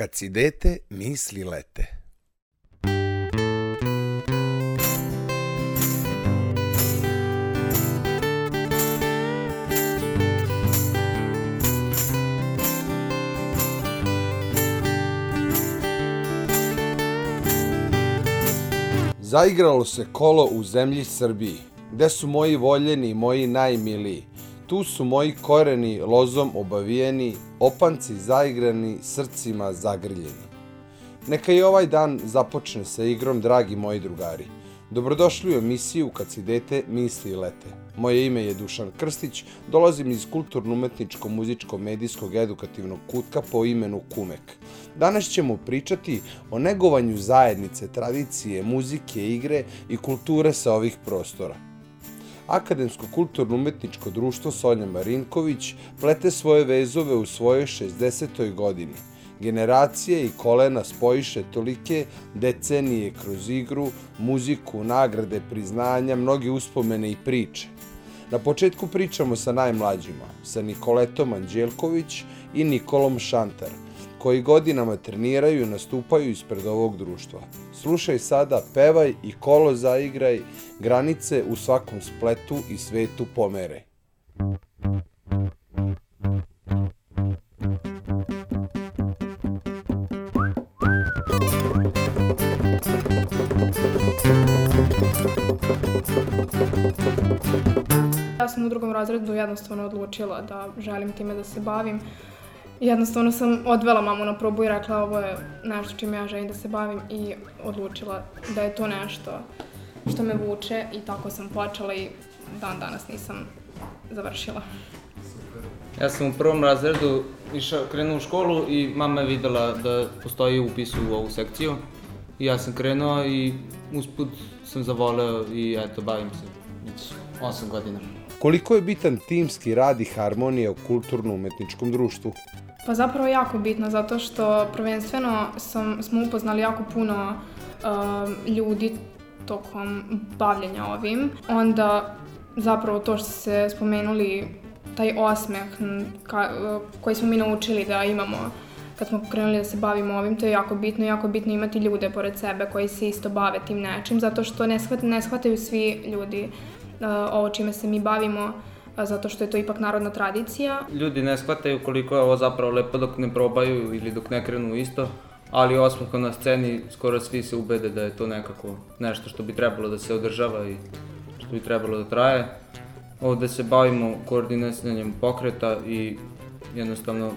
Kad si dete, misli lete. Zaigralo se kolo u zemlji Srbiji, gde su moji voljeni i moji najmiliji. Tu su moji koreni lozom obavijeni, opanci zaigrani, srcima zagrljeni. Neka i ovaj dan započne sa igrom, dragi moji drugari. Dobrodošli u emisiju Kad si dete misli i lete. Moje ime je Dušan Krstić, dolazim iz kulturno-umetničko-muzičko-medijskog edukativnog kutka po imenu Kumek. Danas ćemo pričati o negovanju zajednice, tradicije, muzike, igre i kulture sa ovih prostora. Akademsko kulturno-umetničko društvo Sonja Marinković plete svoje vezove u svojoj 60. godini. Generacije i kolena spojiše tolike decenije kroz igru, muziku, nagrade, priznanja, mnoge uspomene i priče. Na početku pričamo sa najmlađima, sa Nikoletom Anđelković i Nikolom Šantar, koji godinama treniraju i nastupaju ispred ovog društva. Slušaj sada, pevaj i kolo zaigraj, granice u svakom spletu i svetu pomeraj. Ja sam u drugom razredu jednostavno odlučila da želim time da se bavim. Jednostavno sam odvela mamu na probu i rekla ovo je nešto čime ja želim da se bavim i odlučila da je to nešto što me vuče i tako sam počela i dan danas nisam završila. Ja sam u prvom razredu išao, krenuo u školu i mama je videla da postoji upis u ovu sekciju. I ja sam krenuo i usput sam zavoleo i eto, bavim se već 8 godina. Koliko je bitan timski rad i harmonija u kulturno-umetničkom društvu? Pa zapravo jako bitno zato što prvenstveno sam, smo upoznali jako puno uh, ljudi tokom bavljenja ovim. Onda zapravo to što ste spomenuli, taj osmeh ka, uh, koji smo mi naučili da imamo kad smo krenuli da se bavimo ovim, to je jako bitno. Jako bitno imati ljude pored sebe koji se isto bave tim nečim, zato što ne, shvat, ne shvataju svi ljudi uh, ovo čime se mi bavimo, zato što je to ipak narodna tradicija. Ljudi ne shvataju koliko je ovo zapravo lepo dok ne probaju ili dok ne krenu isto, ali osmehom na sceni skoro svi se ubede da je to nekako nešto što bi trebalo da se održava i što bi trebalo da traje. Ovde se bavimo koordinisanjem pokreta i jednostavno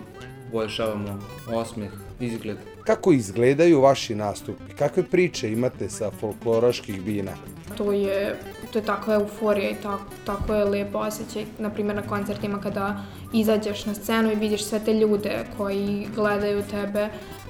poboljšavamo osmeh, izgled. Kako izgledaju vaši nastupi? Kakve priče imate sa folkloraških bina? To je, to je takva euforija i tako, tako je lepo osjećaj. Naprimjer na koncertima kada izađeš na scenu i vidiš sve te ljude koji gledaju tebe,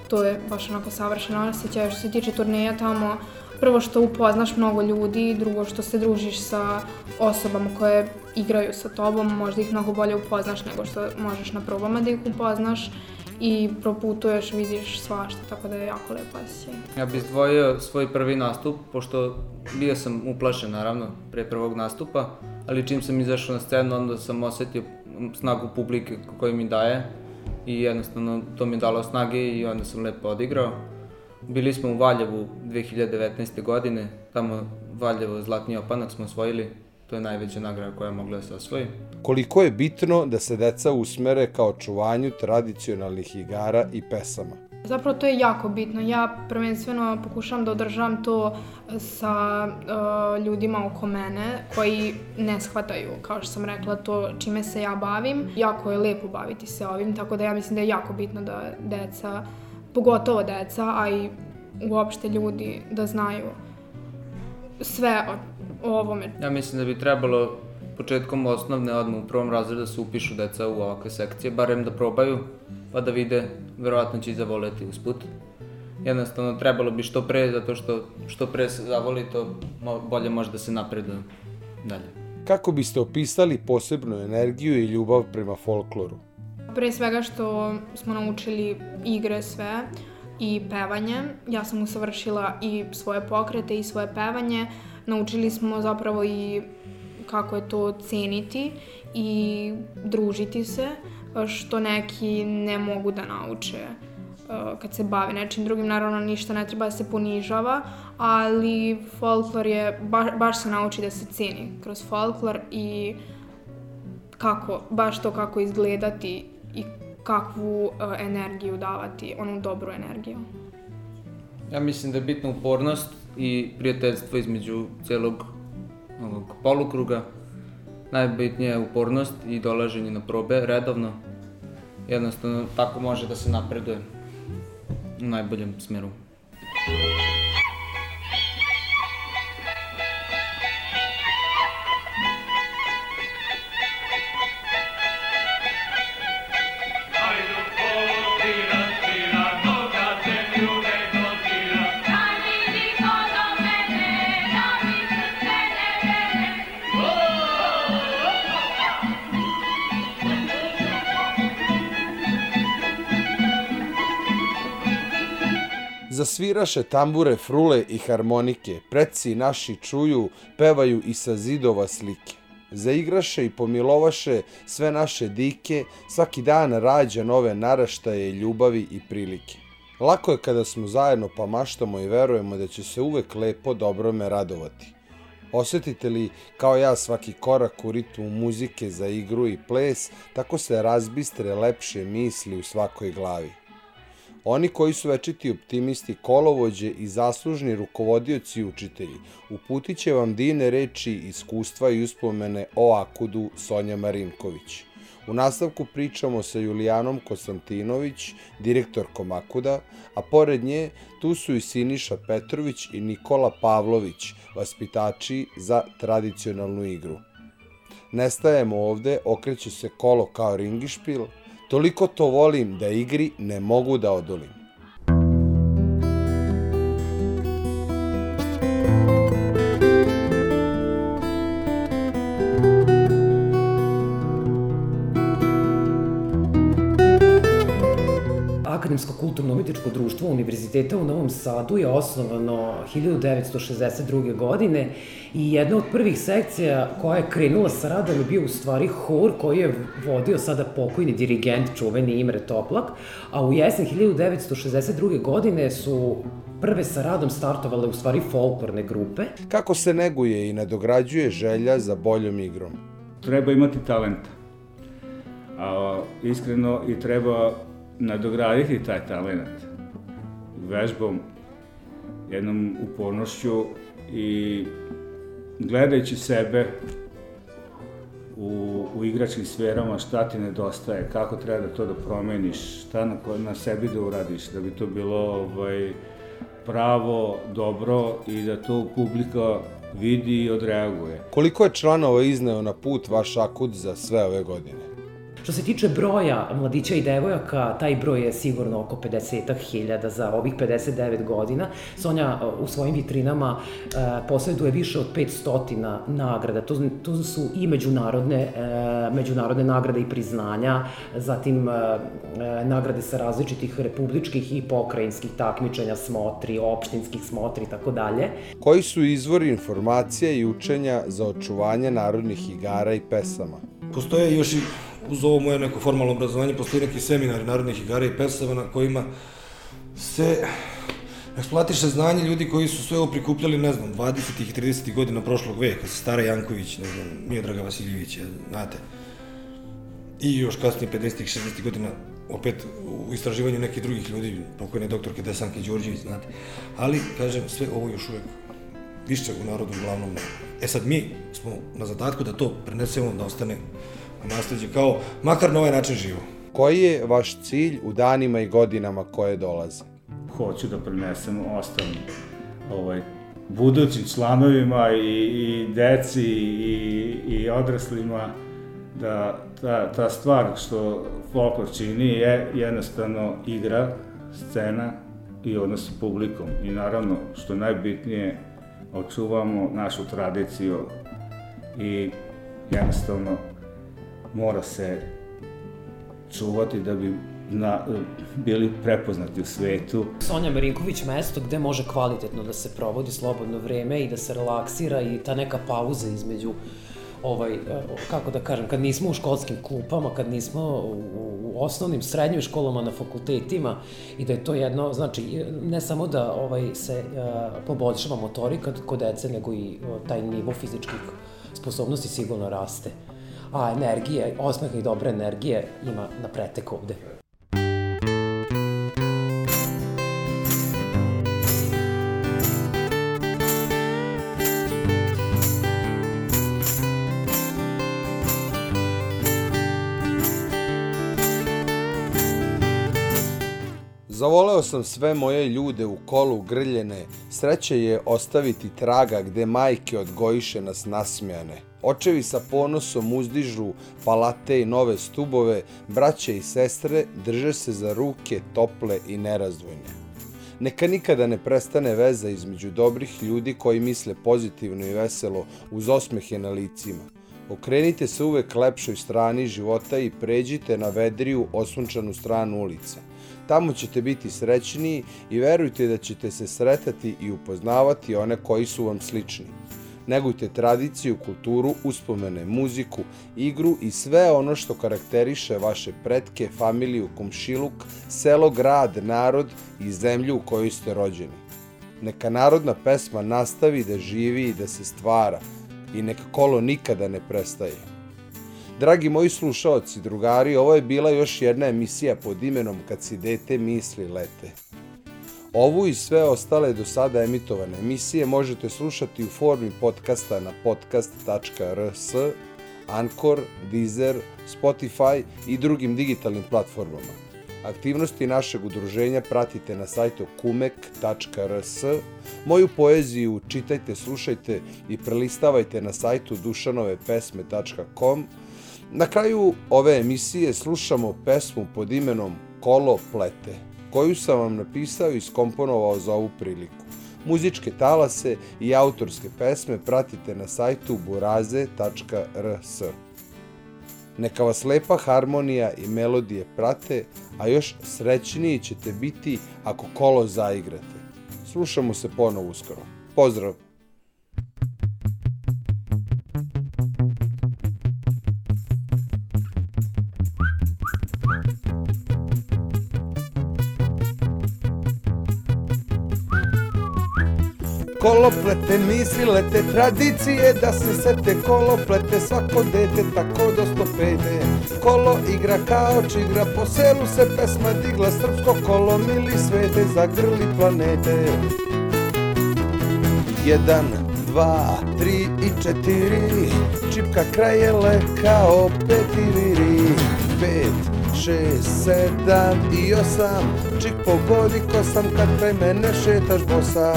to je baš onako savršeno osjećaj. Što se tiče turneja tamo, prvo što upoznaš mnogo ljudi, drugo što se družiš sa osobama koje igraju sa tobom, možda ih mnogo bolje upoznaš nego što možeš na probama da ih upoznaš i proputuješ, vidiš svašta, tako da je jako lepo osjećaj. Ja bih izdvojio svoj prvi nastup, pošto bio sam uplašen naravno pre prvog nastupa, ali čim sam izašao na scenu, onda sam osetio snagu publike koju mi daje i jednostavno to mi je dalo snage i onda sam lepo odigrao. Bili smo u Valjevu 2019. godine, tamo Valjevo Zlatni opanak smo osvojili, to je najveća nagrada koja je mogla da se osvoji. Koliko je bitno da se deca usmere kao čuvanju tradicionalnih igara i pesama? Zapravo to je jako bitno. Ja prvenstveno pokušavam da održavam to sa uh, ljudima oko mene koji ne shvataju, kao što sam rekla, to čime se ja bavim. Jako je lepo baviti se ovim, tako da ja mislim da je jako bitno da deca, pogotovo deca, a i uopšte ljudi da znaju sve o, o ovome. Ja mislim da bi trebalo početkom osnovne odmah u prvom razredu da se upišu deca u ovakve sekcije, barem da probaju, pa da vide, verovatno će i zavoleti usput. Jednostavno trebalo bi što pre, zato što što pre se zavoli, to bolje može da se napreduje dalje. Kako biste opisali posebnu energiju i ljubav prema folkloru? Pre svega što smo naučili igre sve i pevanje. Ja sam usavršila i svoje pokrete i svoje pevanje. Naučili smo zapravo i kako je to ceniti i družiti se, što neki ne mogu da nauče uh, kad se bavi nečim drugim, naravno ništa ne treba da se ponižava, ali folklor je, ba, baš se nauči da se ceni kroz folklor i kako, baš to kako izgledati i kakvu uh, energiju davati, onu dobru energiju. Ja mislim da je bitna upornost i prijateljstvo između celog ovog polukruga. Najbitnija je upornost i dolaženje na probe redovno. Jednostavno tako može da se napreduje u najboljem smeru. Zasviraše tambure, frule i harmonike, preci naši čuju, pevaju i sa zidova slike. Zaigraše i pomilovaše sve naše dike, svaki dan rađa nove naraštaje, ljubavi i prilike. Lako je kada smo zajedno pa maštamo i verujemo da će se uvek lepo dobrome radovati. Osetite li kao ja svaki korak u ritmu muzike za igru i ples, tako se razbistre lepše misli u svakoj glavi. Oni koji su večiti optimisti, kolovođe i zaslužni rukovodioci i učitelji, uputit će vam divne reči, iskustva i uspomene o Akudu Sonja Marinković. U nastavku pričamo sa Julijanom Konstantinović, direktorkom Akuda, a pored nje tu su i Siniša Petrović i Nikola Pavlović, vaspitači za tradicionalnu igru. Nestajemo ovde, okreće se kolo kao ringišpil, Toliko to volim da igri ne mogu da odolim. Akademsko kulturno-umetičko društvo Univerziteta u Novom Sadu je osnovano 1962. godine i jedna od prvih sekcija koja je krenula sa radom je bio u stvari hor koji je vodio sada pokojni dirigent čuveni Imre Toplak, a u jesen 1962. godine su prve sa radom startovale u stvari folklorne grupe. Kako se neguje i nadograđuje želja za boljom igrom? Treba imati talenta. A, iskreno i treba nadograditi taj talent vežbom, jednom upornošću i gledajući sebe u, u igračkim sferama šta ti nedostaje, kako treba da to da promeniš, šta na, na sebi da uradiš, da bi to bilo ovaj, pravo, dobro i da to publika vidi i odreaguje. Koliko je članova izneo na put vaš akud za sve ove godine? Što se tiče broja mladića i devojaka, taj broj je sigurno oko 50.000 za ovih 59 godina. Sonja u svojim vitrinama e, posjeduje više od 500 nagrada. To, to su i međunarodne, e, međunarodne nagrade i priznanja, zatim e, nagrade sa različitih republičkih i pokrajinskih takmičenja, smotri, opštinskih smotri i tako dalje. Koji su izvori informacija i učenja za očuvanje narodnih igara i pesama? Postoje još i uz ovo moje neko formalno obrazovanje, postoji neki seminar narodnih igara i pesama na kojima se eksploatiše znanje ljudi koji su sve ovo prikupljali, ne znam, 20. i 30. godina prošlog veka, Stara Janković, ne znam, Miodraga Vasiljevića, znate. I još kasnije 50. i 60. godina opet u istraživanju nekih drugih ljudi, pokojne doktorke Desanke Đorđević, znate. Ali, kažem, sve ovo još uvek više u narodu uglavnom ne. E sad mi smo na zadatku da to prenesemo da ostane nasledđe kao, makar na ovaj način živo. Koji je vaš cilj u danima i godinama koje dolaze? Hoću da prenesem ostalim ovaj, budućim članovima i, i deci i, i odraslima da ta, ta stvar što folklor čini je jednostavno igra, scena i odnos sa publikom. I naravno, što najbitnije, očuvamo našu tradiciju i jednostavno mora se čuvati da bi na, bili prepoznati u svetu. Sonja Marinković mesto gde može kvalitetno da se provodi slobodno vreme i da se relaksira i ta neka pauza između ovaj, kako da kažem, kad nismo u školskim klupama, kad nismo u, u osnovnim, srednjim školama, na fakultetima i da je to jedno, znači, ne samo da ovaj, se uh, poboljšava motorika kod dece, nego i uh, taj nivo fizičkih sposobnosti sigurno raste. A energije, osmeha i dobre energije ima na pretek ovde. Zavoleo sam sve moje ljude u kolu grljene, sreće je ostaviti traga gde majke odgojiše nas nasmijane. Očevi sa ponosom uzdižu palate i nove stubove, braće i sestre drže se za ruke tople i nerazdvojne. Neka nikada ne prestane veza između dobrih ljudi koji misle pozitivno i veselo uz osmehe na licima. Okrenite se uvek lepšoj strani života i pređite na vedriju osunčanu stranu ulice. Tamo ćete biti srećniji i verujte da ćete se sretati i upoznavati one koji su vam slični. Negujte tradiciju, kulturu, uspomene, muziku, igru i sve ono što karakteriše vaše pretke, familiju, komšiluk, selo, grad, narod i zemlju u kojoj ste rođeni. Neka narodna pesma nastavi da živi i da se stvara i neka kolo nikada ne prestaje. Dragi moji slušaoci, drugari, ovo je bila još jedna emisija pod imenom Kad si dete misli lete. Ovu i sve ostale do sada emitovane emisije možete slušati u formi podcasta na podcast.rs, Anchor, Deezer, Spotify i drugim digitalnim platformama. Aktivnosti našeg udruženja pratite na sajtu kumek.rs. Moju poeziju čitajte, slušajte i prelistavajte na sajtu dušanovepesme.com Na kraju ove emisije slušamo pesmu pod imenom Kolo plete, koju sam vam napisao i skomponovao za ovu priliku. Muzičke talase i autorske pesme pratite na sajtu buraze.rs. Neka vas lepa harmonija i melodije prate, a još srećniji ćete biti ako kolo zaigrate. Slušamo se ponovo uskoro. Pozdrav! Koloplete, mislilete, tradicije da se sete Koloplete, svako dete tako do stopete Kolo igra kao čigra, po selu se pesma digla Srpsko kolo, mili svete, zagrli planete. Jedan, dva, tri i četiri Čipka krajele kao petiriri. Pet, šest, sedam i osam Čik pogodi ko sam kad kraj mene šetaš bosa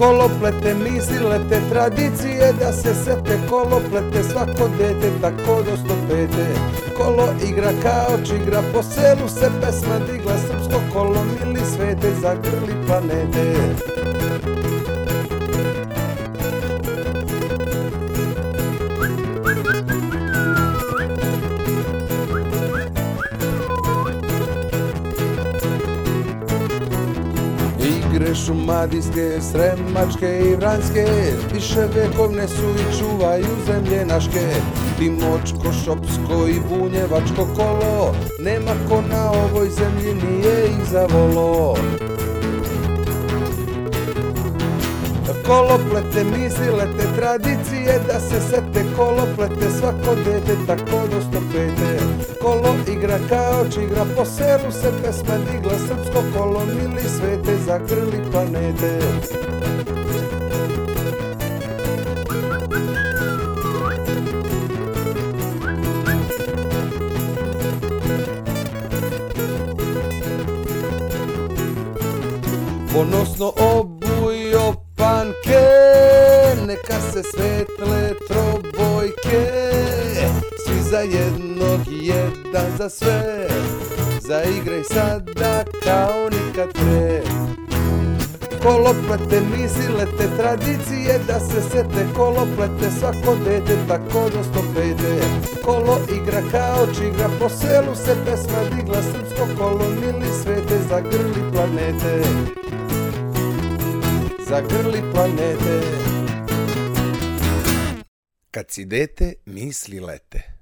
koloplete, mislilete, tradicije da se sete koloplete, svako dete tako do stopete. Kolo igra kao čigra, po selu se pesma digla, srpsko kolo mili svete, zagrli planete. Igre šumadijske, sremačke i vranske, više vekovne su i čuvaju zemlje naške. Timočko, šopsko i bunjevačko kolo, nema ko na ovoj zemlji nije ih zavolo. Koloplete, mislilete, tradicije da se sete koloplete, svako dete tako do stopete. Kolo igra kao čigra, po selu se pesma digla, srpsko kolo mili svete, zagrli planete. Ponosno obujo se svetle trobojke, svi za jednog, jedan za sve, zaigraj sada kao nikad pre. Koloplete, mislilete, tradicije da se sete. Koloplete, svako dete tako do stopete Kolo igra kao čigra, po selu se pesma digla. Srpsko kolo mili svete, zagrli planete. Zagrli planete Kad si dete, misli lete.